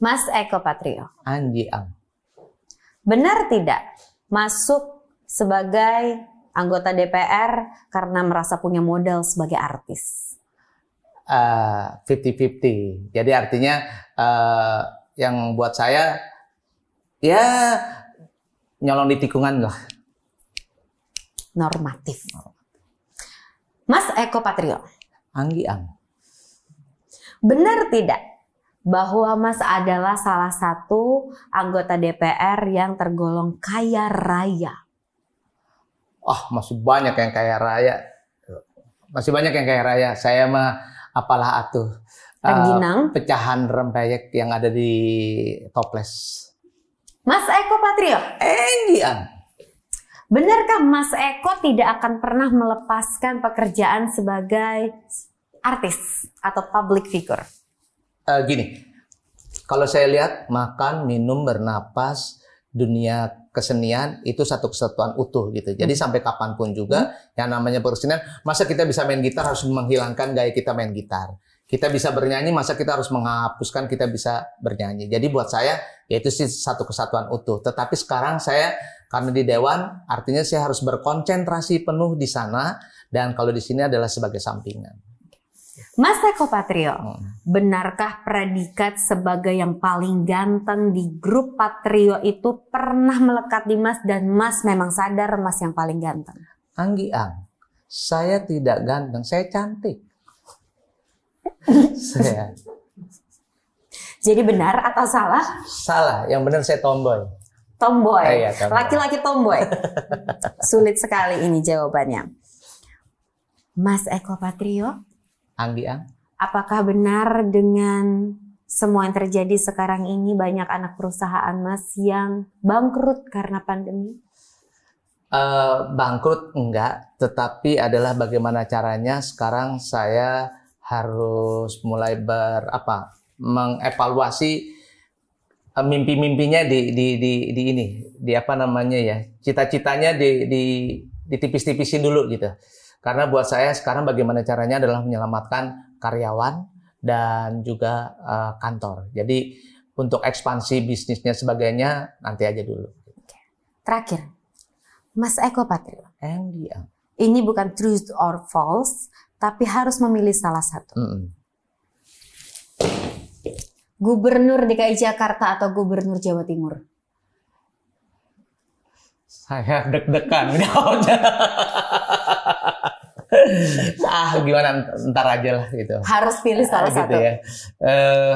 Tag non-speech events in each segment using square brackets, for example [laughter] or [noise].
Mas Eko Patrio. Anji Ang. Benar tidak masuk sebagai anggota DPR karena merasa punya modal sebagai artis? Uh, 50-50. Jadi artinya uh, yang buat saya ya nyolong di tikungan lah. Normatif. Mas Eko Patrio. Anggi Ang. Benar tidak bahwa Mas adalah salah satu anggota DPR yang tergolong kaya raya. Oh, masih banyak yang kaya raya. Masih banyak yang kaya raya. Saya mah apalah atuh. Uh, pecahan rempeyek yang ada di toples. Mas Eko Patrio. Enggian. Benarkah Mas Eko tidak akan pernah melepaskan pekerjaan sebagai artis atau public figure? Uh, gini, kalau saya lihat makan, minum, bernapas, dunia kesenian itu satu kesatuan utuh gitu. Jadi hmm. sampai kapan pun juga hmm. yang namanya persenian, masa kita bisa main gitar harus menghilangkan gaya kita main gitar. Kita bisa bernyanyi, masa kita harus menghapuskan kita bisa bernyanyi. Jadi buat saya yaitu sih satu kesatuan utuh. Tetapi sekarang saya karena di dewan artinya saya harus berkonsentrasi penuh di sana dan kalau di sini adalah sebagai sampingan. Mas Eko Patrio, hmm. benarkah predikat sebagai yang paling ganteng di grup Patrio itu pernah melekat di Mas dan Mas memang sadar Mas yang paling ganteng? Anggi Ang, saya tidak ganteng, saya cantik. [laughs] saya. Jadi benar atau salah? Salah, yang benar saya tomboy. Tomboy, eh, iya, laki-laki tomboy. [laughs] Sulit sekali ini jawabannya. Mas Eko Patrio, Anggi Ang. Apakah benar dengan semua yang terjadi sekarang ini banyak anak perusahaan Mas yang bangkrut karena pandemi? Uh, bangkrut enggak, tetapi adalah bagaimana caranya sekarang saya harus mulai ber apa mengevaluasi uh, mimpi-mimpinya di, di di di ini di apa namanya ya cita-citanya di di ditipis-tipisin dulu gitu karena buat saya sekarang bagaimana caranya adalah menyelamatkan karyawan dan juga uh, kantor. Jadi untuk ekspansi bisnisnya sebagainya nanti aja dulu. Terakhir, Mas Eko Patrio. dia. Ini bukan truth or false, tapi harus memilih salah satu. Mm -mm. Gubernur DKI Jakarta atau Gubernur Jawa Timur? Saya deg-degan [laughs] [laughs] ah gimana ntar aja lah gitu. Harus pilih salah gitu satu. Ya. Uh,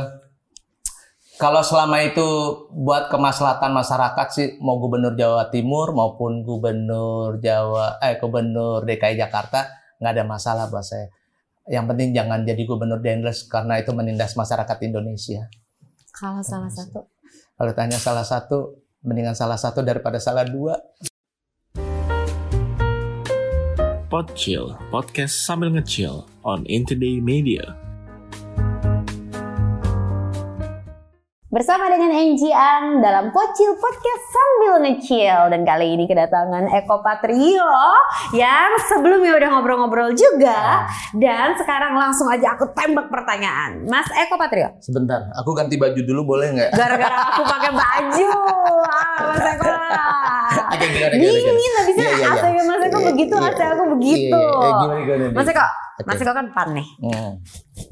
kalau selama itu buat kemaslahatan masyarakat sih mau gubernur Jawa Timur maupun gubernur Jawa eh gubernur DKI Jakarta nggak ada masalah buat saya. Yang penting jangan jadi gubernur Dendles karena itu menindas masyarakat Indonesia. Kalau salah satu. Kalau tanya salah satu, mendingan salah satu daripada salah dua. Podchill, podcast sambil ngechill on Intoday Media. Bersama dengan Angie Ang dalam Pocil Podcast sambil ngecil dan kali ini kedatangan Eko Patrio yang sebelumnya udah ngobrol-ngobrol juga dan sekarang langsung aja aku tembak pertanyaan. Mas Eko Patrio. Sebentar, aku ganti baju dulu boleh nggak? Gara-gara aku pakai baju. Ah, [laughs] Mas Eko. Dingin bisa. Iya, iya, iya. Mas Eko begitu, iya, aku begitu. Gimana, gimana, Mas Eko, Mas Eko kan PAN nih.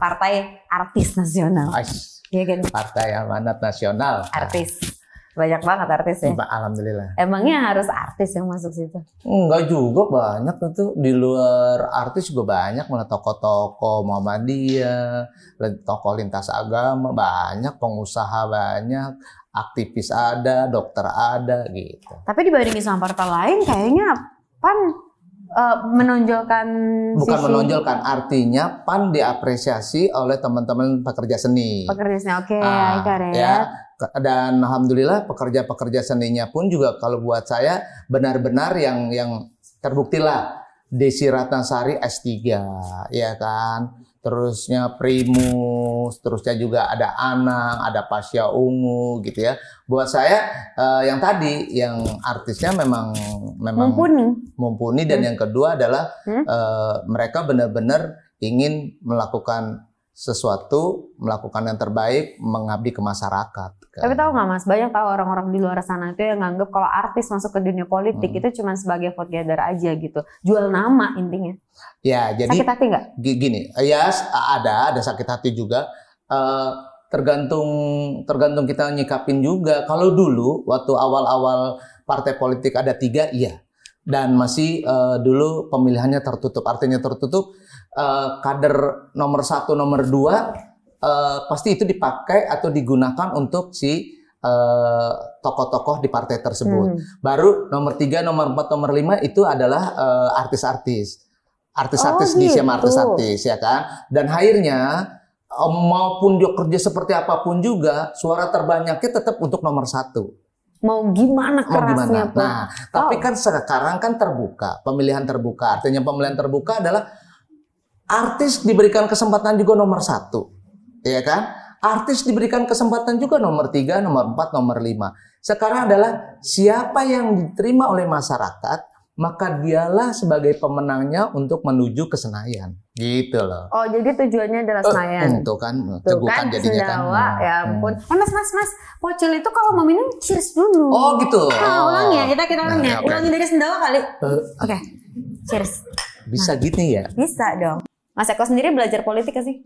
Partai Artis Nasional. Ais Iya kan? Partai Amanat Nasional. Artis. Banyak banget artis ya. Alhamdulillah. Emangnya harus artis yang masuk situ? Enggak juga banyak itu di luar artis juga banyak malah toko-toko Muhammadiyah, toko lintas agama banyak, pengusaha banyak, aktivis ada, dokter ada gitu. Tapi dibandingin sama partai lain kayaknya pan uh, menonjolkan bukan sisi... menonjolkan artinya pan diapresiasi oleh teman-teman pekerja seni. Pekerja seni oke okay, ah, ya. ya. Dan alhamdulillah pekerja-pekerja seninya pun juga kalau buat saya benar-benar yang yang terbukti lah Desi Ratnasari S3 ya kan terusnya Primus, terusnya juga ada Anang, ada Pasya Ungu gitu ya. Buat saya uh, yang tadi yang artisnya memang memang mumpuni, mumpuni dan hmm. yang kedua adalah hmm? uh, mereka benar-benar ingin melakukan sesuatu, melakukan yang terbaik, mengabdi ke masyarakat. Kan. Tapi tahu nggak mas, banyak tahu orang-orang di luar sana itu yang nganggep kalau artis masuk ke dunia politik hmm. itu cuma sebagai vote gather aja gitu, jual nama intinya. Ya, jadi sakit hati nggak? Gini, ya ada, ada sakit hati juga. Uh, tergantung tergantung kita nyikapin juga. Kalau dulu waktu awal-awal partai politik ada tiga, iya. Dan masih uh, dulu pemilihannya tertutup. Artinya tertutup uh, kader nomor satu, nomor dua uh, pasti itu dipakai atau digunakan untuk si tokoh-tokoh uh, di partai tersebut. Hmm. Baru nomor tiga, nomor empat, nomor lima itu adalah artis-artis. Artis-artis oh, di gitu. artis-artis ya kan. Dan akhirnya maupun dia kerja seperti apa pun juga suara terbanyaknya tetap untuk nomor satu mau gimana kerasnya mau gimana? Nah, oh. tapi kan sekarang kan terbuka, pemilihan terbuka. Artinya pemilihan terbuka adalah artis diberikan kesempatan juga nomor satu, ya kan? Artis diberikan kesempatan juga nomor tiga, nomor empat, nomor lima. Sekarang adalah siapa yang diterima oleh masyarakat maka dialah sebagai pemenangnya untuk menuju ke Senayan. Gitu loh. Oh, jadi tujuannya adalah Senayan. Uh, itu kan, Tuh kan, jadinya kan. sendawa, kan. ya ampun. Hmm. Eh, mas, mas, mas, Pocil itu kalau mau minum cheers dulu. Oh, gitu. Nah, ulang ya, kita kita ulang ya. Ulangi dari sendawa kali. Uh, Oke. Okay. Cheers. Bisa nah. gini ya? Bisa dong. Mas Eko sendiri belajar politik gak sih?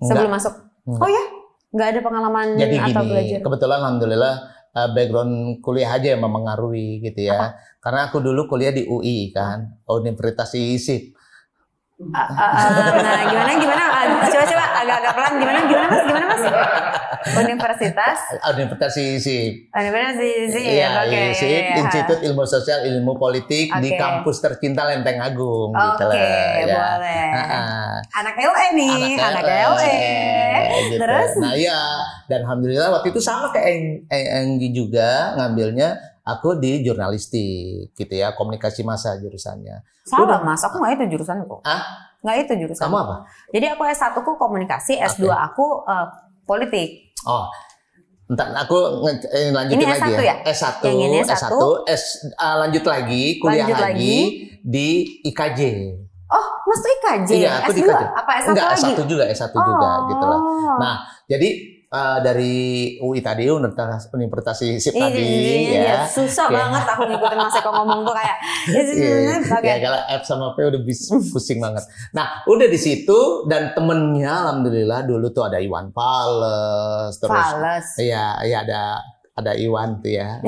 Sebelum Enggak. masuk. Enggak. Oh ya? Enggak ada pengalaman Jadi atau gini, belajar? kebetulan alhamdulillah uh, background kuliah aja yang mempengaruhi gitu ya. Apa? Karena aku dulu kuliah di UI kan, Universitas ISIP. Uh, uh, nah gimana gimana? Coba coba. Agak-agak pelan. Gimana gimana mas? Gimana mas? Universitas? Universitas ISIP Universitas ISIP ya, oke okay. ISIP Institut Ilmu Sosial Ilmu Politik okay. di kampus tercinta Lenteng Agung okay, gitu lah ya. boleh. Uh, anak LE nih anak, anak LE, gitu. terus? Nah ya dan alhamdulillah waktu itu sama kayak Enggi juga ngambilnya aku di jurnalistik gitu ya komunikasi massa jurusannya salah mas aku nggak itu jurusan kok ah nggak itu jurusan kamu apa jadi aku S1 ku komunikasi S2 okay. aku uh, politik oh Entar aku eh, lanjutin ini lagi S1 ya. ya? S1, yang ini S1, S1 S, uh, lanjut lagi, kuliah lanjut lagi, lagi di IKJ. Oh, Mas tuh IKJ? Iya, aku S2? di IKJ. Apa S1 Enggak, lagi? S1 juga, S1 oh. juga gitu loh. Nah, jadi uh, dari UI tadi Universitas Universitas SIP iya, tadi iya, iya, ya. Susah yeah. banget aku ngikutin Mas Eko ngomong tuh kayak yeah. okay. ya kalau F sama P udah pusing banget. Nah, udah di situ dan temennya alhamdulillah dulu tuh ada Iwan Fales terus Fales. Iya, iya ada ada Iwan tuh ya. [laughs]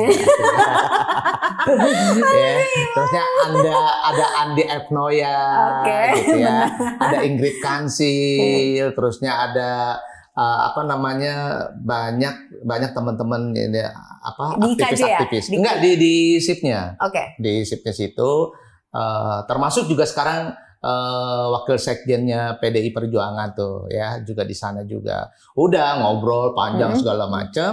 ya. Terusnya ada ada Andi Evnoya okay. gitu ya. Ada Ingrid Kansil, terusnya ada uh, apa namanya banyak banyak teman-teman ini apa di aktivis-aktivis. Ya? Enggak di di SIP-nya. Oke. Okay. Di SIP-nya situ uh, termasuk juga sekarang uh, wakil sekjennya PDI Perjuangan tuh ya juga di sana juga. Udah ngobrol panjang mm -hmm. segala macam.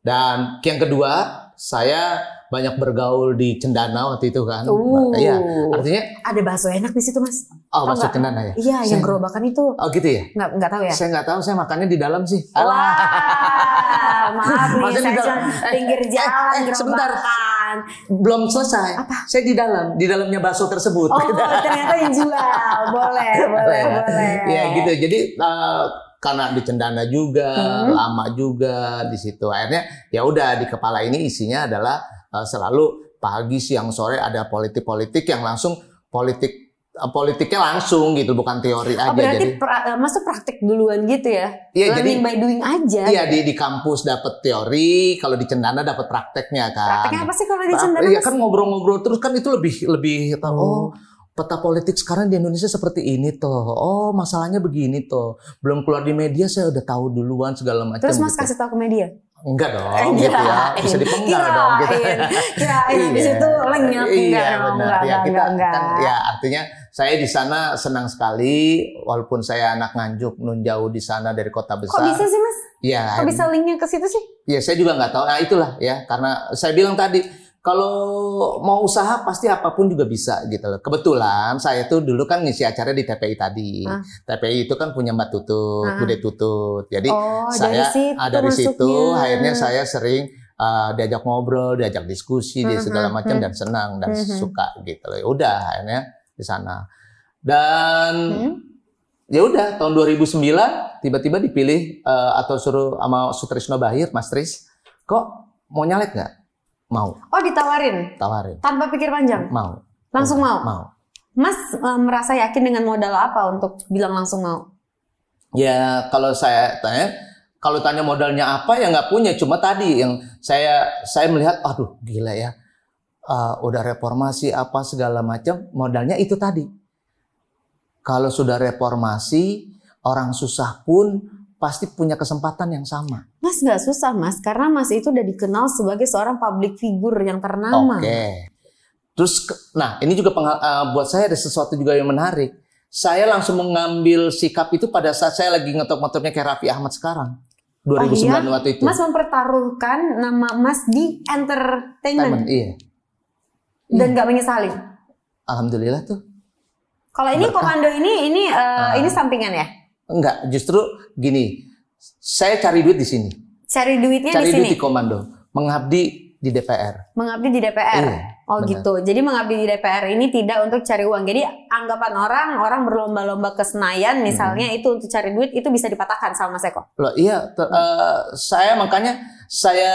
Dan yang kedua, saya banyak bergaul di Cendana waktu itu kan. Uh, iya, artinya ada bakso enak di situ, Mas. Oh, bakso Cendana ya? Iya, saya, yang gerobakan itu. Oh, gitu ya? Nggak, nggak tahu ya? Saya nggak tahu, saya makannya di dalam sih. Wah, maaf nih, [laughs] saya di dalam. pinggir jalan, eh, eh, sebentar. Belum selesai. Apa? Saya di dalam, di dalamnya bakso tersebut. Oh, ternyata yang jual. Boleh, [laughs] boleh, boleh. Iya, gitu. Jadi uh, karena di Cendana juga, hmm. lama juga di situ. Akhirnya ya udah di kepala ini isinya adalah uh, selalu pagi, siang, sore ada politik-politik yang langsung politik uh, politiknya langsung gitu bukan teori oh, aja berarti jadi pra, uh, masuk praktik duluan gitu ya iya jadi by doing aja iya di di kampus dapat teori kalau di cendana dapat prakteknya kan prakteknya apa sih kalau di cendana iya kan ngobrol-ngobrol terus kan itu lebih lebih tahu oh peta politik sekarang di Indonesia seperti ini toh. Oh, masalahnya begini toh. Belum keluar di media saya udah tahu duluan segala macam. Terus Mas gitu. kasih tahu ke media? Enggak dong, eh, gitu ya. Bisa dipenggal dong gitu. Ya, iya. Habis itu lenyap iya, enggak benar. enggak, ya, kita enggak, kan ya artinya saya di sana senang sekali walaupun saya anak nganjuk nun jauh di sana dari kota besar. Kok bisa sih, Mas? Iya. Kok bisa linknya ke situ sih? Iya, saya juga nggak tahu. Nah, itulah ya karena saya bilang tadi kalau mau usaha pasti apa pun juga bisa gitu loh. Kebetulan saya tuh dulu kan ngisi acara di TPI tadi. Ah. TPI itu kan punya Mbak Tutut, ah. Bude Tutut. Jadi oh, saya dari ada di situ. Akhirnya saya sering uh, diajak ngobrol, diajak diskusi, uh -huh. segala macam uh -huh. dan senang dan uh -huh. suka gitu loh. Ya udah akhirnya di sana. Dan hmm? ya udah tahun 2009 tiba-tiba dipilih uh, atau suruh sama Sutrisno Bahir, Mas Tris, kok mau nyalek nggak? Mau. Oh ditawarin? Tawarin. Tanpa pikir panjang? Mau. Langsung mau? Mau. Mas uh, merasa yakin dengan modal apa untuk bilang langsung mau? Ya kalau saya tanya, kalau tanya modalnya apa ya nggak punya. Cuma tadi yang saya saya melihat, aduh gila ya, uh, udah reformasi apa segala macam, modalnya itu tadi kalau sudah reformasi, orang susah pun pasti punya kesempatan yang sama. Mas nggak susah mas, karena mas itu udah dikenal sebagai seorang public figure yang ternama. Oke. Okay. Terus, nah ini juga uh, buat saya ada sesuatu juga yang menarik. Saya langsung mengambil sikap itu pada saat saya lagi ngetok-ngetoknya kayak Raffi Ahmad sekarang. 2009 oh, iya? waktu itu. Mas mempertaruhkan nama Mas di entertainment. iya. Dan nggak menyesali. Alhamdulillah tuh. Kalau ini Berkah. komando ini ini uh, uh, ini sampingan ya? Enggak, justru gini. Saya cari duit di sini. Cari duitnya cari di sini. Cari duit di komando. Mengabdi di DPR. Mengabdi di DPR. Iya, oh benar. gitu. Jadi mengabdi di DPR ini tidak untuk cari uang. Jadi anggapan orang orang berlomba-lomba ke Senayan misalnya hmm. itu untuk cari duit itu bisa dipatahkan sama Mas Eko. Loh iya, ter, uh, saya makanya saya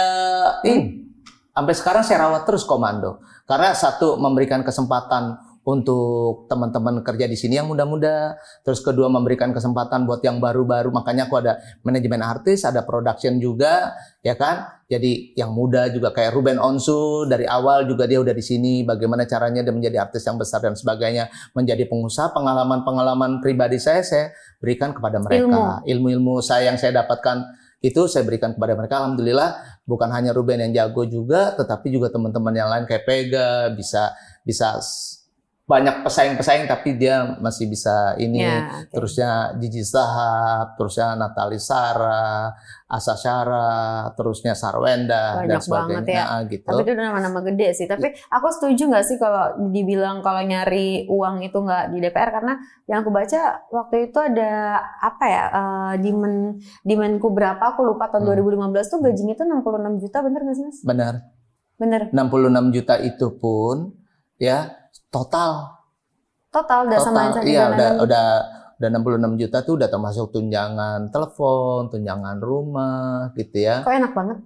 ini sampai sekarang saya rawat terus komando. Karena satu memberikan kesempatan untuk teman-teman kerja di sini yang muda-muda. Terus kedua memberikan kesempatan buat yang baru-baru. Makanya aku ada manajemen artis, ada production juga, ya kan? Jadi yang muda juga kayak Ruben Onsu dari awal juga dia udah di sini. Bagaimana caranya dia menjadi artis yang besar dan sebagainya, menjadi pengusaha. Pengalaman-pengalaman pribadi saya saya berikan kepada mereka. Ilmu-ilmu saya yang saya dapatkan itu saya berikan kepada mereka. Alhamdulillah bukan hanya Ruben yang jago juga, tetapi juga teman-teman yang lain kayak Pega bisa bisa banyak pesaing-pesaing tapi dia masih bisa ini ya, okay. terusnya Gigi Zahab terusnya Natali Sara Asa Syara terusnya Sarwenda banyak dan sebagainya banget ya. Nah, gitu. tapi itu nama-nama gede sih tapi aku setuju nggak sih kalau dibilang kalau nyari uang itu nggak di DPR karena yang aku baca waktu itu ada apa ya uh, di men di menku berapa aku lupa tahun hmm. 2015 tuh gajinya itu 66 juta bener nggak sih mas benar bener 66 juta itu pun ya total. Total udah total, sama Iya, udah udah udah 66 juta tuh udah termasuk tunjangan telepon, tunjangan rumah gitu ya. Kok enak banget.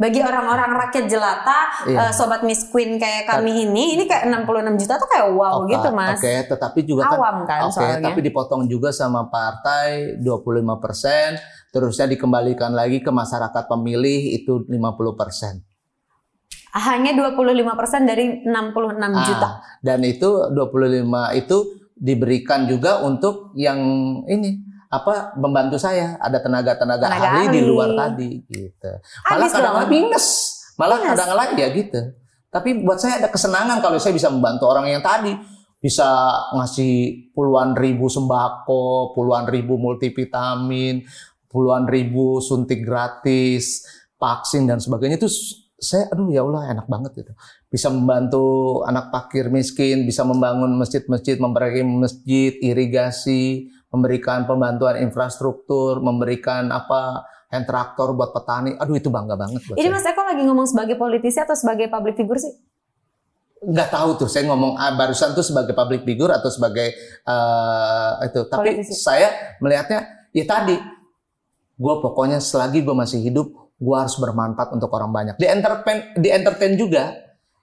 Bagi orang-orang rakyat jelata, iya. uh, sobat Miss Queen kayak kami ini, ini kayak 66 juta tuh kayak wow okay, gitu, Mas. Oke, okay, tetapi juga Awam kan, kan Oke, okay, tapi dipotong juga sama partai 25%, terusnya dikembalikan lagi ke masyarakat pemilih itu 50% hanya 25% dari 66 ah, juta. Dan itu 25 itu diberikan juga untuk yang ini apa membantu saya. Ada tenaga-tenaga ahli, ahli di luar tadi gitu. Malah kadang-kadang minus, malah kadang-kadang ya gitu. Tapi buat saya ada kesenangan kalau saya bisa membantu orang yang tadi. Bisa ngasih puluhan ribu sembako, puluhan ribu multivitamin, puluhan ribu suntik gratis, vaksin dan sebagainya. Itu saya aduh ya Allah enak banget gitu. Bisa membantu anak pakir miskin, bisa membangun masjid-masjid, memperbaiki masjid, irigasi, memberikan pembantuan infrastruktur, memberikan apa hand traktor buat petani. Aduh itu bangga banget buat Ini saya. Mas Eko lagi ngomong sebagai politisi atau sebagai public figure sih? Nggak tahu tuh, saya ngomong ah, barusan tuh sebagai public figure atau sebagai uh, itu. Tapi politisi. saya melihatnya ya tadi, gue pokoknya selagi gue masih hidup, gue harus bermanfaat untuk orang banyak. Di entertain, di entertain juga,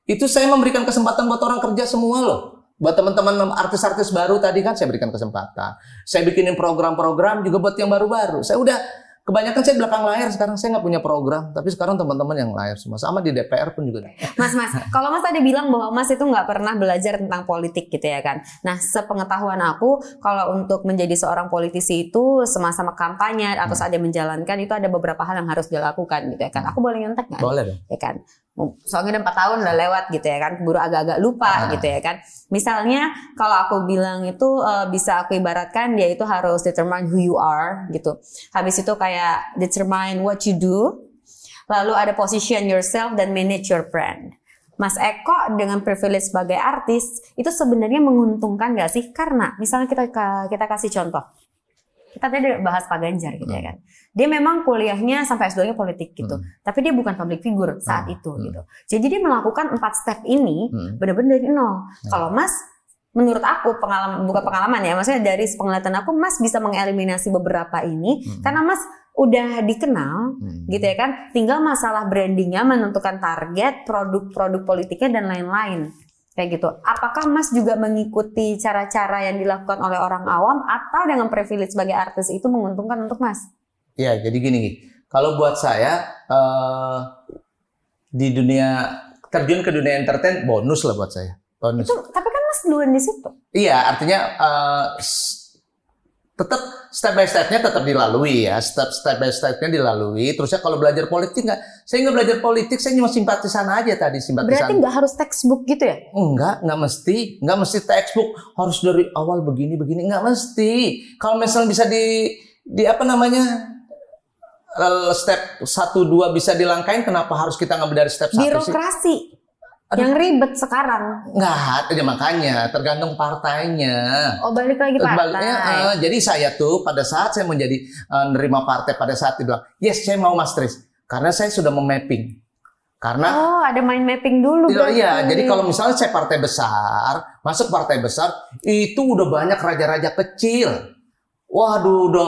itu saya memberikan kesempatan buat orang kerja semua loh. Buat teman-teman artis-artis baru tadi kan saya berikan kesempatan. Saya bikinin program-program juga buat yang baru-baru. Saya udah Kebanyakan saya belakang layar sekarang saya nggak punya program, tapi sekarang teman-teman yang layar semua sama di DPR pun juga. Mas Mas, kalau Mas tadi bilang bahwa Mas itu nggak pernah belajar tentang politik gitu ya kan? Nah sepengetahuan aku, kalau untuk menjadi seorang politisi itu semasa kampanye atau hmm. saat dia menjalankan itu ada beberapa hal yang harus dilakukan gitu ya kan? Aku boleh nyontek nggak? Boleh dong. Ya kan? Soalnya udah empat tahun udah lewat gitu ya kan buru agak-agak lupa nah. gitu ya kan misalnya kalau aku bilang itu uh, bisa aku ibaratkan dia itu harus determine who you are gitu habis itu kayak determine what you do lalu ada position yourself dan manage your brand Mas Eko dengan privilege sebagai artis itu sebenarnya menguntungkan gak sih? Karena misalnya kita kita kasih contoh, kita tadi bahas Pak Ganjar gitu ya hmm. kan. Dia memang kuliahnya sampai S2-nya politik gitu. Hmm. Tapi dia bukan public figure saat hmm. itu gitu. Jadi dia melakukan empat step ini hmm. benar-benar dari nol. Hmm. Kalau Mas menurut aku pengalaman bukan pengalaman ya maksudnya dari penglihatan aku Mas bisa mengeliminasi beberapa ini hmm. karena Mas udah dikenal hmm. gitu ya kan tinggal masalah brandingnya menentukan target produk-produk politiknya dan lain-lain kayak gitu. Apakah Mas juga mengikuti cara-cara yang dilakukan oleh orang awam atau dengan privilege sebagai artis itu menguntungkan untuk Mas? Ya jadi gini kalau buat saya uh, di dunia terjun ke dunia entertain bonus lah buat saya. Bonus. Itu, tapi Mas duluan di situ. Iya, artinya uh, tetap step by stepnya tetap dilalui ya, step step by stepnya dilalui. Terusnya kalau belajar politik nggak, saya nggak belajar politik, saya cuma simpatisan aja tadi simpatisan. Berarti nggak harus textbook gitu ya? Enggak, nggak mesti, nggak mesti textbook harus dari awal begini begini, nggak mesti. Kalau misalnya bisa di di apa namanya eh, step satu dua bisa dilangkain, kenapa harus kita ngambil dari step satu sih? Birokrasi. Aduh. Yang ribet sekarang. Nggak, ya makanya tergantung partainya. Oh balik lagi partai. Baliknya, uh, jadi saya tuh pada saat saya menjadi uh, nerima partai pada saat itu yes saya mau Mas Tris. Karena saya sudah memapping. Karena Oh, ada main mapping dulu. Iya, iya. jadi kalau misalnya saya partai besar, masuk partai besar, itu udah banyak raja-raja kecil. Waduh, udah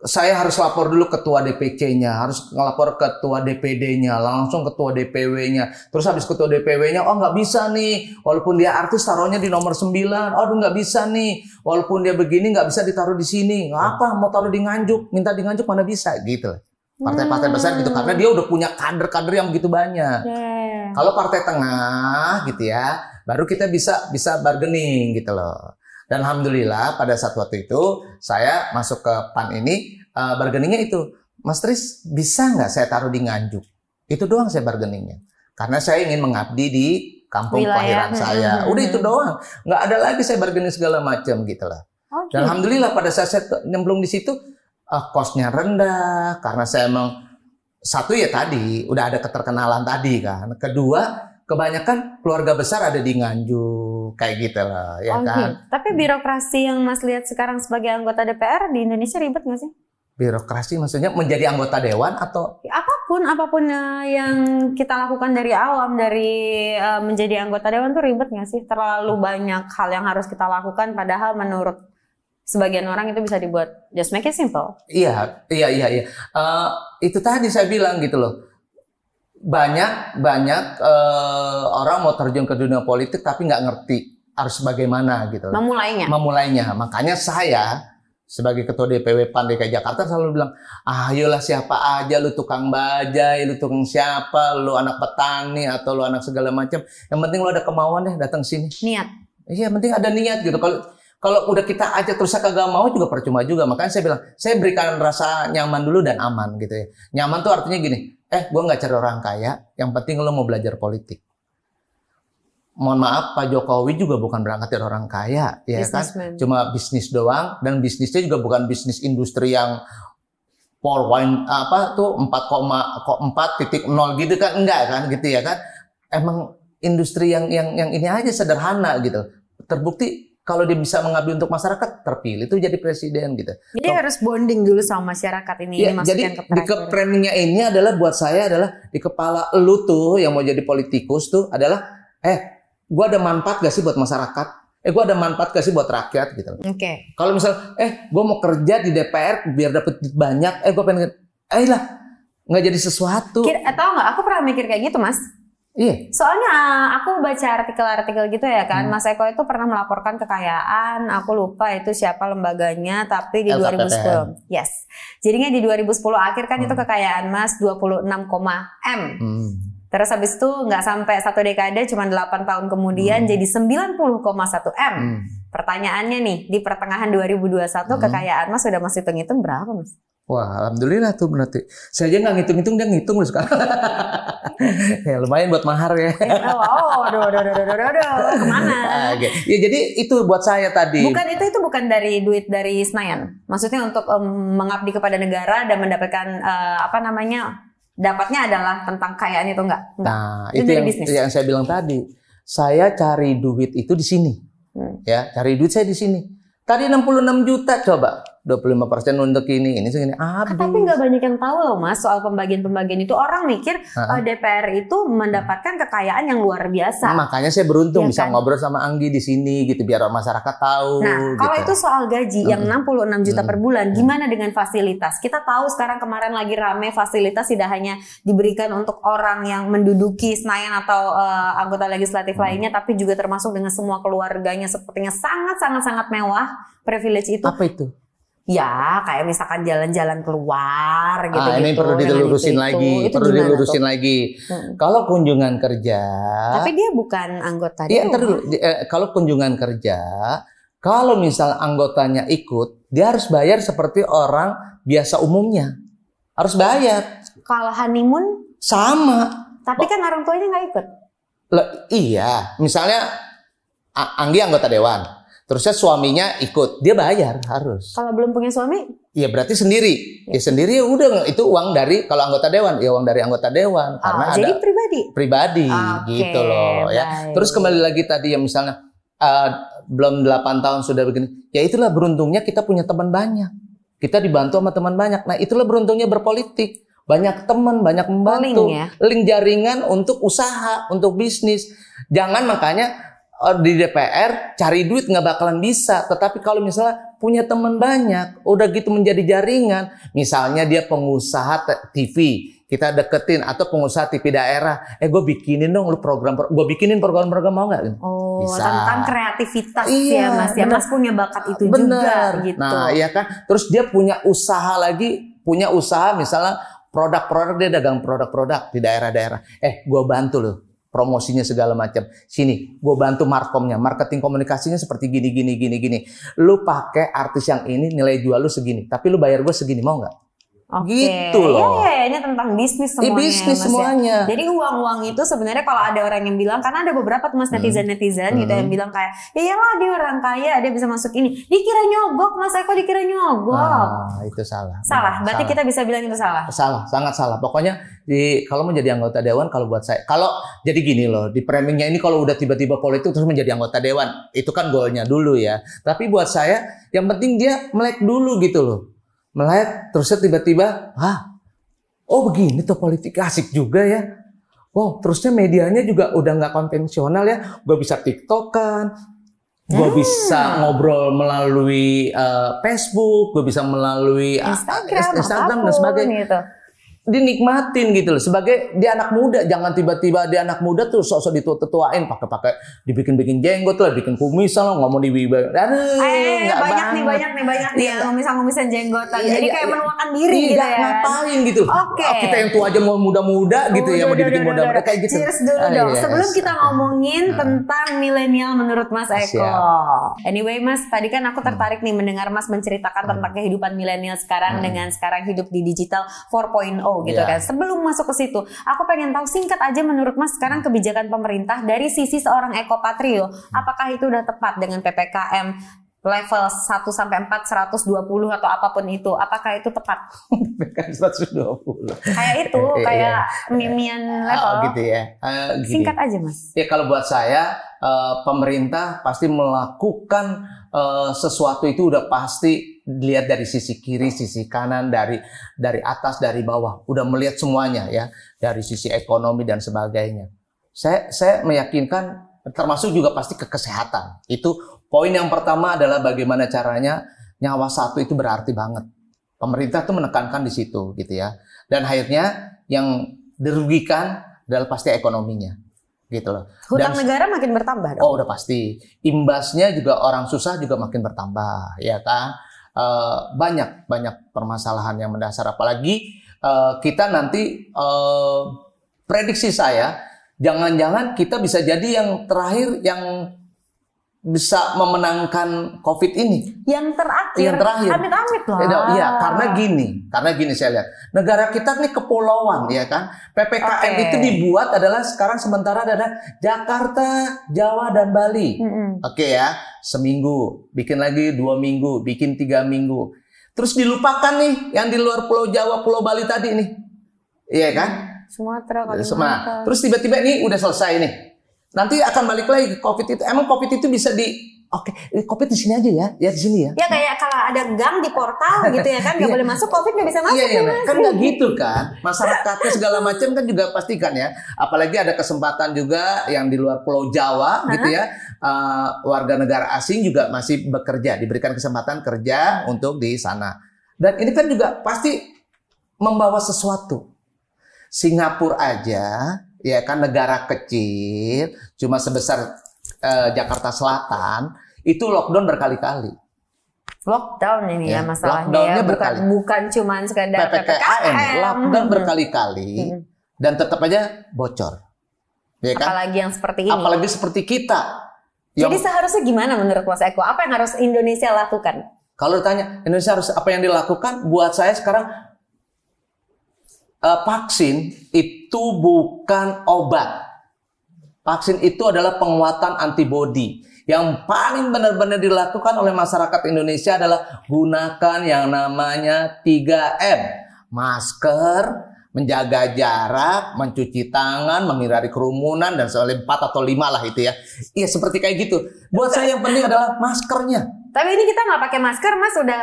saya harus lapor dulu ketua DPC-nya, harus ngelapor ketua DPD-nya, langsung ketua DPW-nya. Terus habis ketua DPW-nya, oh nggak bisa nih, walaupun dia artis taruhnya di nomor 9, oh nggak bisa nih, walaupun dia begini nggak bisa ditaruh di sini. Apa mau taruh di Nganjuk, minta di Nganjuk mana bisa gitu. Partai-partai besar gitu karena dia udah punya kader-kader yang begitu banyak. Yeah. Kalau partai tengah gitu ya, baru kita bisa bisa bargaining gitu loh. Dan alhamdulillah pada saat waktu itu saya masuk ke PAN ini uh, bargainingnya itu, Mas Tris bisa nggak saya taruh di Nganjuk? Itu doang saya bargainingnya. Karena saya ingin mengabdi di kampung kelahiran saya. Udah itu doang. Nggak ada lagi saya bargaining segala macam gitu lah. Okay. Dan alhamdulillah pada saat saya nyemplung di situ uh, kosnya rendah karena saya emang satu ya tadi udah ada keterkenalan tadi kan. Kedua kebanyakan keluarga besar ada di Nganjuk kayak gitu lah ya oh, kan. Tapi birokrasi yang Mas lihat sekarang sebagai anggota DPR di Indonesia ribet nggak sih? Birokrasi maksudnya menjadi anggota dewan atau ya, apa pun apa pun yang kita lakukan dari awam dari uh, menjadi anggota dewan tuh ribet nggak sih? Terlalu banyak hal yang harus kita lakukan padahal menurut sebagian orang itu bisa dibuat just make it simple. Iya, iya, iya, iya. Uh, itu tadi saya bilang gitu loh banyak banyak uh, orang mau terjun ke dunia politik tapi nggak ngerti harus bagaimana gitu. Memulainya. Memulainya. Makanya saya sebagai ketua DPW PAN DKI Jakarta selalu bilang, ah, ayolah siapa aja lu tukang bajai, lu tukang siapa, lu anak petani atau lu anak segala macam. Yang penting lu ada kemauan deh datang sini. Niat. Iya, penting ada niat gitu. Kalau kalau udah kita aja terus kagak mau juga percuma juga. Makanya saya bilang, saya berikan rasa nyaman dulu dan aman gitu ya. Nyaman tuh artinya gini, eh gue nggak cari orang kaya, yang penting lo mau belajar politik. Mohon maaf, Pak Jokowi juga bukan berangkat dari orang kaya, ya kan? Cuma bisnis doang, dan bisnisnya juga bukan bisnis industri yang wine apa tuh 4,4 titik nol gitu kan enggak kan gitu ya kan emang industri yang yang yang ini aja sederhana gitu terbukti kalau dia bisa mengabdi untuk masyarakat terpilih itu jadi presiden gitu. Jadi harus bonding dulu sama masyarakat ini. Ya, ini jadi ke di framingnya ini adalah buat saya adalah di kepala lu tuh yang mau jadi politikus tuh adalah eh gua ada manfaat gak sih buat masyarakat? Eh gua ada manfaat gak sih buat rakyat gitu. Oke. Okay. Kalau misal eh gua mau kerja di DPR biar dapat banyak, eh gua pengen eh lah nggak jadi sesuatu. Kira, tahu nggak? Aku pernah mikir kayak gitu mas. Iya. Soalnya ah, aku baca artikel-artikel gitu ya kan, hmm. Mas Eko itu pernah melaporkan kekayaan, aku lupa itu siapa lembaganya, tapi di LKPPN. 2010. Yes. Jadinya di 2010 akhir kan hmm. itu kekayaan Mas 26, M. Hmm. Terus habis itu nggak sampai satu dekade, cuma 8 tahun kemudian hmm. jadi 90,1 M. Hmm. Pertanyaannya nih, di pertengahan 2021 hmm. kekayaan Mas sudah masih hitung-hitung berapa Mas? Wah, alhamdulillah tuh berarti. Saya aja nggak ngitung-ngitung, dia ngitung loh sekarang. [laughs] [laughs] ya lumayan buat mahar ya. [laughs] oh, aduh, aduh, aduh, aduh, aduh, ke mana? [laughs] Oke. Ya jadi itu buat saya tadi. Bukan itu itu bukan dari duit dari Senayan. Maksudnya untuk um, mengabdi kepada negara dan mendapatkan uh, apa namanya dapatnya adalah tentang kekayaan itu enggak? enggak. Nah, itu, itu yang, bisnis. yang saya bilang tadi. Saya cari duit itu di sini. Hmm. Ya, cari duit saya di sini. Tadi 66 juta coba 25% untuk ini, ini segini. Habis. Tapi nggak banyak yang tahu loh mas soal pembagian-pembagian itu. Orang mikir uh -huh. DPR itu mendapatkan kekayaan yang luar biasa. Nah, makanya saya beruntung ya bisa kan? ngobrol sama Anggi di sini gitu biar masyarakat tahu. Nah, gitu. kalau itu soal gaji yang 66 juta per bulan, gimana dengan fasilitas? Kita tahu sekarang kemarin lagi rame fasilitas tidak hanya diberikan untuk orang yang menduduki Senayan atau uh, anggota legislatif lainnya, tapi juga termasuk dengan semua keluarganya sepertinya sangat sangat sangat mewah privilege itu. Apa itu? Ya, kayak misalkan jalan-jalan keluar gitu. Ah, ini perlu dilurusin lagi, itu perlu dilurusin tuh? lagi. Hmm. Kalau kunjungan kerja. Tapi dia bukan anggota. Iya, dulu. Eh, kalau kunjungan kerja, kalau misal anggotanya ikut, dia harus bayar seperti orang biasa umumnya. Harus bayar. Kalau honeymoon? Sama. Tapi kan orang tuanya nggak ikut. Le, iya, misalnya Anggi anggota dewan Terusnya suaminya ikut, dia bayar harus. Kalau belum punya suami? Iya berarti sendiri. Ya, ya sendiri ya udah itu uang dari kalau anggota dewan, ya uang dari anggota dewan oh, karena jadi ada pribadi. Pribadi okay, gitu loh baik. ya. Terus kembali lagi tadi yang misalnya uh, belum 8 tahun sudah begini. Ya itulah beruntungnya kita punya teman banyak. Kita dibantu sama teman banyak. Nah, itulah beruntungnya berpolitik. Banyak teman, banyak membantu. Link, ya? Link jaringan untuk usaha, untuk bisnis. Jangan makanya di DPR cari duit nggak bakalan bisa. Tetapi kalau misalnya punya teman banyak, udah gitu menjadi jaringan. Misalnya dia pengusaha TV, kita deketin atau pengusaha TV daerah. Eh gue bikinin dong lu program, gue bikinin program-program mau nggak? Oh, bisa. tentang kreativitas iya, ya mas. Ya mas punya bakat itu bener. juga gitu. Nah iya kan. Terus dia punya usaha lagi, punya usaha misalnya produk-produk dia dagang produk-produk di daerah-daerah. Eh gue bantu loh promosinya segala macam. Sini, gue bantu markomnya, marketing komunikasinya seperti gini, gini, gini, gini. Lu pakai artis yang ini, nilai jual lu segini, tapi lu bayar gue segini, mau nggak? Okay. Gitu loh. Iya, iya, ini tentang bisnis semuanya. Iya, bisnis mas, semuanya. Ya. Jadi uang-uang itu sebenarnya kalau ada orang yang bilang, karena ada beberapa tuh mas netizen-netizen hmm. gitu yang hmm. bilang kayak, ya iyalah dia orang kaya, dia bisa masuk ini. Dikira nyogok, mas Eko dikira nyogok. Ah, itu salah. Salah, berarti salah. kita bisa bilang itu salah. Salah, sangat salah. Pokoknya di kalau menjadi anggota dewan, kalau buat saya, kalau jadi gini loh, di framingnya ini kalau udah tiba-tiba politik terus menjadi anggota dewan, itu kan goalnya dulu ya. Tapi buat saya, yang penting dia melek dulu gitu loh melek terusnya tiba-tiba ah oh begini tuh politik asik juga ya. Wow, terusnya medianya juga udah nggak konvensional ya. Gue bisa tiktokan, gue hmm. bisa ngobrol melalui uh, Facebook, gue bisa melalui ah, Instagram, Instagram dan sebagainya. Gitu dinikmatin gitu loh sebagai dia anak muda jangan tiba-tiba dia anak muda tuh sok-sok ditua-tuain pakai-pakai dibikin-bikin jenggot lah bikin kumisan lah ngomong di wiba aduh eh, banyak banget. nih banyak nih banyak nih yang kumisan-kumisan jenggotan iya, jadi iya, kayak iya, menuakan diri iya, gitu ya ngapain gitu oke okay. oh, kita yang tua aja mau muda-muda gitu ya mau dibikin muda-muda kayak gitu cheers dulu ah, dong iya, sebelum yes. kita ngomongin hmm. tentang milenial menurut Mas Eko Siap. anyway Mas tadi kan aku tertarik nih mendengar Mas menceritakan hmm. tentang kehidupan milenial sekarang hmm. dengan sekarang hidup di digital 4.0 gitu yeah. kan. Sebelum masuk ke situ, aku pengen tahu singkat aja menurut Mas sekarang kebijakan pemerintah dari sisi seorang ekopatrio, apakah itu udah tepat dengan PPKM level 1 sampai 4 120 atau apa pun itu apakah itu tepat? [laughs] PPKM 120. Kayak itu, [laughs] iya, kayak mimian level. Oh, gitu ya. Uh, gini. Singkat aja, Mas. Ya kalau buat saya uh, pemerintah pasti melakukan uh, sesuatu itu udah pasti dilihat dari sisi kiri, sisi kanan, dari dari atas, dari bawah, udah melihat semuanya ya, dari sisi ekonomi dan sebagainya. Saya saya meyakinkan termasuk juga pasti ke kesehatan. Itu poin yang pertama adalah bagaimana caranya nyawa satu itu berarti banget. Pemerintah tuh menekankan di situ gitu ya. Dan akhirnya yang dirugikan adalah pasti ekonominya gitu loh. Hutang Dan, negara makin bertambah dong. Oh, udah pasti. Imbasnya juga orang susah juga makin bertambah, ya kan? Uh, banyak banyak permasalahan yang mendasar. Apalagi uh, kita nanti uh, prediksi saya jangan-jangan kita bisa jadi yang terakhir yang bisa memenangkan COVID ini. Yang terakhir. Yang terakhir. Amit-amit lah. Iya, karena gini, karena gini saya lihat. Negara kita nih kepulauan ya kan. PPKM okay. itu dibuat adalah sekarang sementara ada Jakarta, Jawa dan Bali. Mm -hmm. Oke okay ya, seminggu, bikin lagi dua minggu, bikin tiga minggu. Terus dilupakan nih yang di luar Pulau Jawa, Pulau Bali tadi nih. Iya kan? Sumatera, Kalimantan. Terus tiba-tiba ini udah selesai nih Nanti akan balik lagi ke COVID itu. Emang COVID itu bisa di Oke, okay, covid di sini aja ya, ya di sini ya. Ya kayak kalau ada gang di portal [laughs] gitu ya kan, nggak iya. boleh masuk, covid nggak bisa masuk. Iya, iya, kan nggak gitu kan. Masyarakatnya segala macam kan juga pastikan ya. Apalagi ada kesempatan juga yang di luar Pulau Jawa gitu ya, uh, warga negara asing juga masih bekerja, diberikan kesempatan kerja untuk di sana. Dan ini kan juga pasti membawa sesuatu. Singapura aja, ya kan negara kecil, cuma sebesar uh, Jakarta Selatan itu lockdown berkali-kali. Lockdown ini ya, ya masalahnya ya, bukan bukan cuma sekedar PPKM, lockdown hmm. berkali-kali hmm. dan tetap aja bocor. Ya kan? Apalagi yang seperti ini. Apalagi seperti kita. Jadi seharusnya gimana menurut Mas Eko? Apa yang harus Indonesia lakukan? Kalau ditanya Indonesia harus apa yang dilakukan, buat saya sekarang uh, vaksin itu bukan obat Vaksin itu adalah penguatan antibodi. Yang paling benar-benar dilakukan oleh masyarakat Indonesia adalah gunakan yang namanya 3M. Masker, menjaga jarak, mencuci tangan, menghindari kerumunan dan soal 4 atau 5 lah itu ya. Iya seperti kayak gitu. Buat saya yang penting adalah maskernya. Tapi ini kita nggak pakai masker, Mas. Udah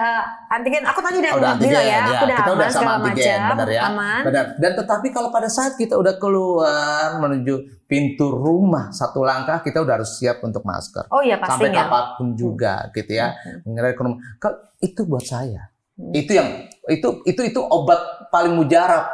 antigen. Aku tadi udah, udah antigen, bilang ya, ya. Aku udah kita aman udah sama antigen, macam. Benar ya. Aman. Benar. Dan tetapi kalau pada saat kita udah keluar menuju pintu rumah satu langkah, kita udah harus siap untuk masker. Oh iya pastinya. Sampai apa pun juga, hmm. gitu ya. Mengenai rumah. Itu buat saya. Hmm. Itu yang itu itu itu obat paling mujarab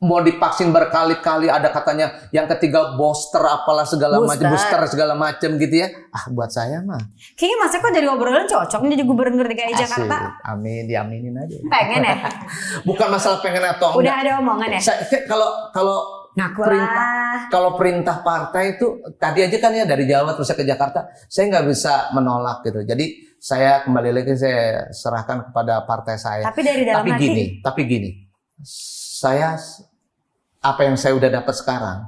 mau divaksin berkali-kali ada katanya yang ketiga booster apalah segala macam booster. segala macam gitu ya. Ah buat saya mah. Kayaknya mas Eko dari obrolan cocok jadi gubernur DKI. Jakarta. Amin diaminin aja. Pengen ya? [laughs] Bukan masalah pengen atau udah enggak. ada omongan ya? Kalau kalau Ngaku perintah kalau perintah partai itu tadi aja kan ya dari Jawa terus ke Jakarta saya nggak bisa menolak gitu. Jadi saya kembali lagi saya serahkan kepada partai saya. Tapi dari dalam tapi hati. gini tapi gini. Saya apa yang saya udah dapat sekarang,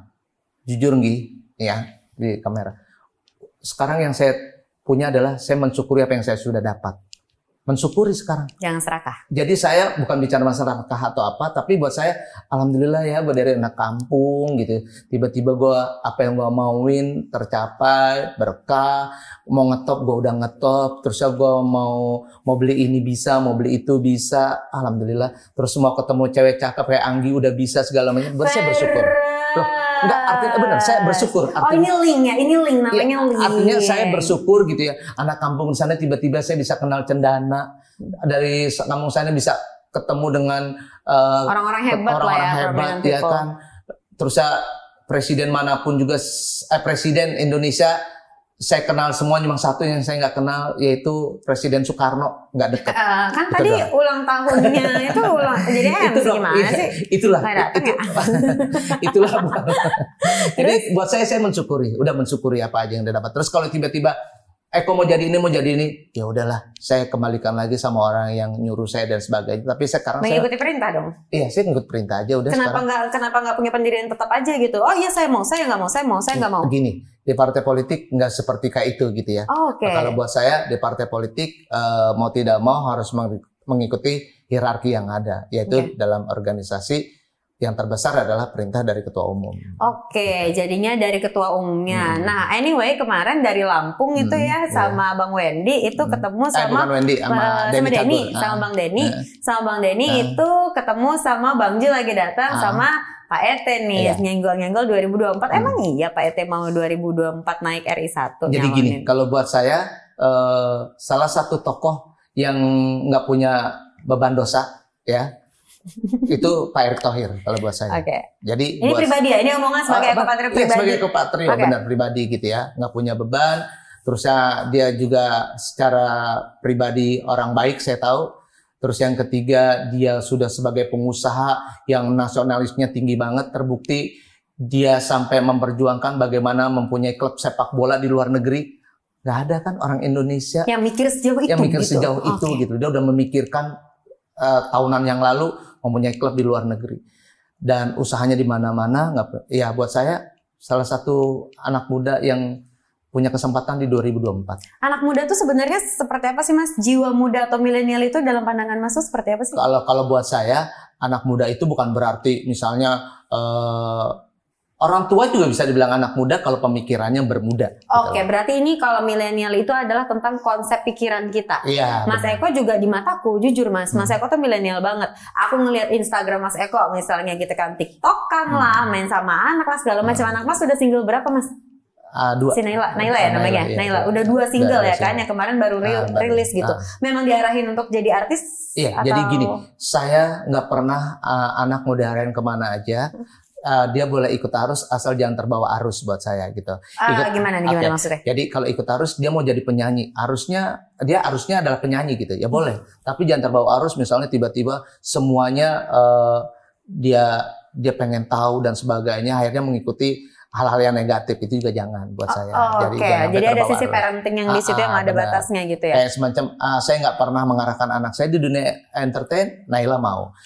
jujur nggih, ya di kamera. Sekarang yang saya punya adalah saya mensyukuri apa yang saya sudah dapat. Mensyukuri sekarang. Jangan serakah. Jadi saya bukan bicara masalah serakah atau apa, tapi buat saya, alhamdulillah ya, gue dari anak kampung gitu. Tiba-tiba gue apa yang gue mauin tercapai, berkah. Mau ngetop, gue udah ngetop. Terus gue mau mau beli ini bisa, mau beli itu bisa. Alhamdulillah. Terus mau ketemu cewek cakep kayak Anggi udah bisa segala macam. Buat saya bersyukur. Loh, enggak artinya benar saya bersyukur. Artinya, oh ini link ya, ini link namanya ya, link. Artinya saya bersyukur gitu ya. Anak kampung di sana tiba-tiba saya bisa kenal cendana. Dari kampung sana bisa ketemu dengan uh, orang-orang hebat orang-orang lah ya, hebat ya kan. Terus ya presiden mana pun juga eh, presiden Indonesia saya kenal semua cuma satu yang saya nggak kenal yaitu Presiden Soekarno nggak dekat. Uh, kan itu tadi doang. ulang tahunnya [laughs] itu ulang jadi MC itu gimana iya, sih? Itulah. Itu, ya? [laughs] itulah. [laughs] Jadi buat saya saya mensyukuri, udah mensyukuri apa aja yang dia dapat. Terus kalau tiba-tiba Eko mau jadi ini mau jadi ini ya udahlah saya kembalikan lagi sama orang yang nyuruh saya dan sebagainya tapi sekarang mengikuti saya, perintah dong iya saya ngikut perintah aja udah kenapa nggak kenapa nggak punya pendirian tetap aja gitu oh iya saya mau saya nggak mau saya mau saya nggak mau begini di partai politik nggak seperti kayak itu gitu ya oh, okay. nah, kalau buat saya di partai politik uh, mau tidak mau harus mengikuti hierarki yang ada yaitu okay. dalam organisasi yang terbesar adalah perintah dari ketua umum. Oke, jadinya dari ketua umumnya. Hmm. Nah, anyway kemarin dari Lampung hmm, itu ya iya. sama yeah. Bang Wendy itu hmm. ketemu eh, sama Wendy sama, uh, sama Denny, sama Bang Denny, uh. sama Bang Denny uh. itu ketemu sama Bang Jil lagi datang uh. sama Pak Ete nih yeah. nyenggol-nyenggol 2024. Hmm. Emang iya Pak Ete mau 2024 naik RI 1 Jadi gini, kalau buat saya uh, salah satu tokoh yang nggak punya beban dosa ya itu Pak Erick Thohir kalau buat saya. Oke. Okay. Jadi ini buat, pribadi ya, ini omongan sebagai ekopatrio iya, pribadi. sebagai ekopatrio okay. benar pribadi gitu ya, nggak punya beban. Terus ya dia juga secara pribadi orang baik saya tahu. Terus yang ketiga dia sudah sebagai pengusaha yang nasionalisnya tinggi banget, terbukti dia sampai memperjuangkan bagaimana mempunyai klub sepak bola di luar negeri. Gak ada kan orang Indonesia yang mikir sejauh itu. Yang mikir gitu. sejauh okay. itu gitu. Dia udah memikirkan uh, tahunan yang lalu mempunyai klub di luar negeri dan usahanya di mana-mana nggak ya buat saya salah satu anak muda yang punya kesempatan di 2024. Anak muda itu sebenarnya seperti apa sih Mas? Jiwa muda atau milenial itu dalam pandangan Mas itu seperti apa sih? Kalau kalau buat saya anak muda itu bukan berarti misalnya uh, orang tua juga bisa dibilang anak muda kalau pemikirannya bermuda. Gitu Oke, gitu. berarti ini kalau milenial itu adalah tentang konsep pikiran kita. Iya. Mas benar. Eko juga di mataku, jujur Mas, Mas hmm. Eko tuh milenial banget. Aku ngelihat Instagram Mas Eko misalnya gitu kan TikTok kan hmm. lah, main sama anak lah segala macam. Hmm. Anak Mas sudah single berapa Mas? Uh, dua. Si Naila, Naila ya namanya. Naila, iya, Naila. udah dua single ya kan, yang kemarin baru uh, rilis gitu. Uh. Memang diarahin untuk jadi artis? Iya, atau... jadi gini, saya nggak pernah uh, anak mau diarahin ke mana aja uh, dia boleh ikut arus asal jangan terbawa arus buat saya gitu. Uh, ikut, gimana nih gimana okay. maksudnya? Jadi kalau ikut arus dia mau jadi penyanyi, arusnya dia arusnya adalah penyanyi gitu. Ya boleh, hmm. tapi jangan terbawa arus misalnya tiba-tiba semuanya uh, dia dia pengen tahu dan sebagainya akhirnya mengikuti hal-hal yang negatif itu juga jangan buat oh, saya. Oh, Jadi, okay. Jadi ada sisi parenting yang di situ ah, yang ada benar. batasnya gitu ya. Kayak semacam uh, saya nggak pernah mengarahkan anak saya di dunia entertain, Naila mau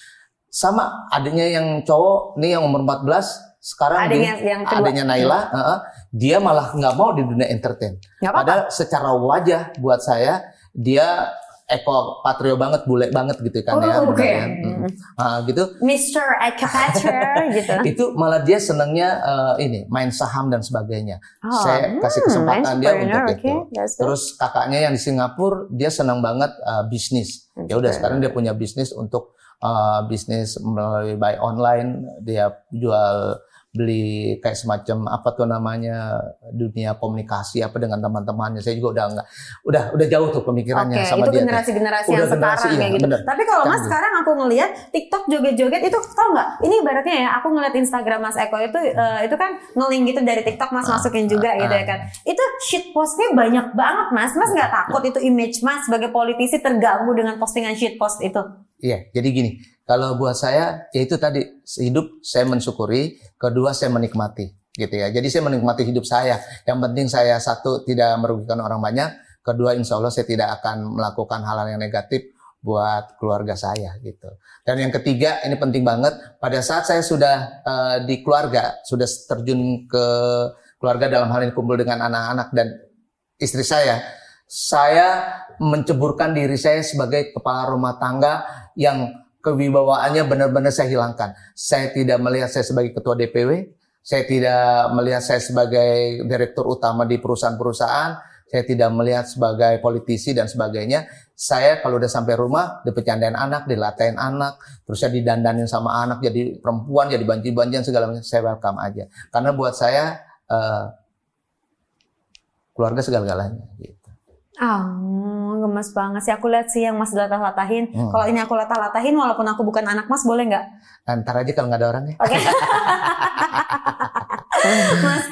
sama adanya yang cowok nih yang umur 14 sekarang adanya dia, yang kedua. adanya Naila uh, uh, dia malah nggak mau di dunia entertain. Gak Padahal secara wajah buat saya dia Eko Patrio banget, bule banget gitu kan oh, ya. Okay. Hmm. Uh, gitu. Mr. Eko Patrio [laughs] gitu. itu malah dia senangnya uh, ini main saham dan sebagainya. Oh, Saya hmm, kasih kesempatan dia untuk okay. itu. Terus kakaknya yang di Singapura dia senang banget uh, bisnis. Ya udah sekarang dia punya bisnis untuk uh, bisnis melalui buy online dia jual beli kayak semacam apa tuh namanya dunia komunikasi apa dengan teman-temannya. Saya juga udah enggak udah udah jauh tuh pemikirannya okay, sama itu dia generasi-generasi yang generasi, sekarang iya, kayak gitu. bener. tapi kalau mas sekarang aku ngelihat TikTok joget-joget itu tau nggak? Ini ibaratnya ya aku ngeliat Instagram Mas Eko itu uh, itu kan ngeling gitu dari TikTok Mas ah, masukin juga ah, gitu ya kan. Itu shit postnya banyak banget Mas. Mas nggak takut itu image Mas sebagai politisi terganggu dengan postingan shit post itu Iya, jadi gini, kalau buat saya ya itu tadi hidup saya mensyukuri, kedua saya menikmati gitu ya. Jadi saya menikmati hidup saya. Yang penting saya satu tidak merugikan orang banyak, kedua insya Allah saya tidak akan melakukan hal-hal yang negatif buat keluarga saya gitu. Dan yang ketiga ini penting banget pada saat saya sudah uh, di keluarga, sudah terjun ke keluarga dalam hal ini kumpul dengan anak-anak dan istri saya, saya menceburkan diri saya sebagai kepala rumah tangga yang kewibawaannya benar-benar saya hilangkan. Saya tidak melihat saya sebagai ketua DPW, saya tidak melihat saya sebagai direktur utama di perusahaan-perusahaan, saya tidak melihat sebagai politisi dan sebagainya. Saya kalau udah sampai rumah, dipecandain anak, dilatain anak, terus saya didandanin sama anak, jadi perempuan, jadi banci-bancian segala macam, saya welcome aja. Karena buat saya uh, keluarga segala-galanya. Gitu. Oh, gemes banget sih. Aku lihat sih yang Mas latah-latahin. Hmm. Kalau ini aku latah-latahin, walaupun aku bukan anak Mas, boleh nggak? Ntar aja kalau nggak ada orangnya. Oke. Okay. [laughs] mas,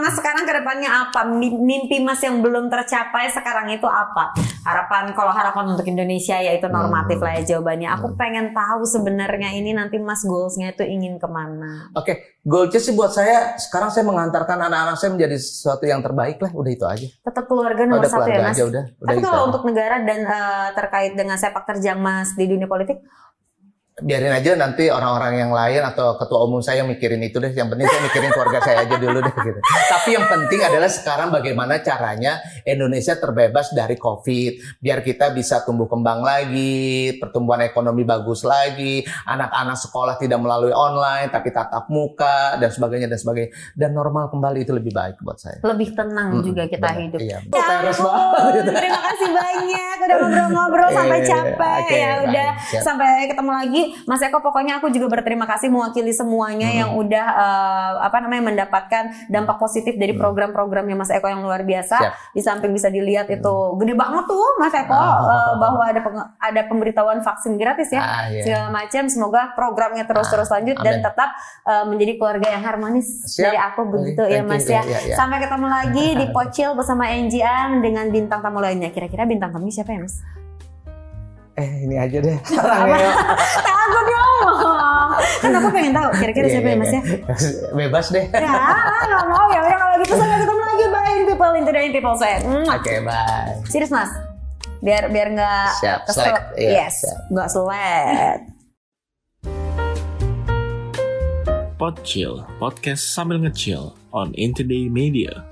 harapan Mas sekarang ke depannya apa? Mimpi Mas yang belum tercapai sekarang itu apa? Harapan kalau harapan untuk Indonesia ya itu normatif hmm. lah ya jawabannya. Aku hmm. pengen tahu sebenarnya ini nanti Mas goalsnya itu ingin ke mana? Oke, okay. goalsnya sih buat saya sekarang saya mengantarkan anak-anak saya menjadi sesuatu yang terbaik lah. Udah itu aja. Tetap keluarga nomor satu ya Mas. Aja, udah, udah Tapi kalau untuk negara dan uh, terkait dengan sepak terjang Mas di dunia politik, biarin aja nanti orang-orang yang lain atau ketua umum saya mikirin itu deh. Yang penting saya mikirin keluarga saya aja dulu deh gitu. Tapi yang penting adalah sekarang bagaimana caranya Indonesia terbebas dari COVID, biar kita bisa tumbuh kembang lagi, pertumbuhan ekonomi bagus lagi, anak-anak sekolah tidak melalui online tapi tatap muka dan sebagainya dan sebagainya dan normal kembali itu lebih baik buat saya. Lebih tenang hmm, juga kita benar, hidup. Iya. Ya, terima kasih banyak udah ngobrol-ngobrol sampai iya, capek okay, ya udah sampai ketemu lagi Mas Eko pokoknya aku juga berterima kasih mewakili semuanya hmm. yang udah uh, apa namanya mendapatkan dampak positif dari hmm. program-programnya Mas Eko yang luar biasa. Siap. Di samping bisa dilihat hmm. itu gede banget tuh Mas Eko uh, bahwa ada ada pemberitahuan vaksin gratis ya ah, yeah. segala macam. Semoga programnya terus-terus ah, lanjut dan tetap uh, menjadi keluarga yang harmonis Siap. dari aku begitu okay, ya Mas you. ya. Yeah, yeah. Sampai ketemu lagi di [laughs] Pocil bersama NGM dengan bintang tamu lainnya. Kira-kira bintang tamu siapa ya Mas? Eh ini aja deh. [laughs] Takut ngomong. Kan aku pengen tahu kira-kira iya, siapa ya Mas ya. [laughs] Bebas deh. Ya, nggak mau ya udah kalau gitu sampai ketemu lagi bye people in today people sweat. Oke, okay, bye. Serius Mas. Biar biar nggak kesel. Yeah, yes, nggak selet. Pod Chill, podcast sambil ngecil on Intoday Media.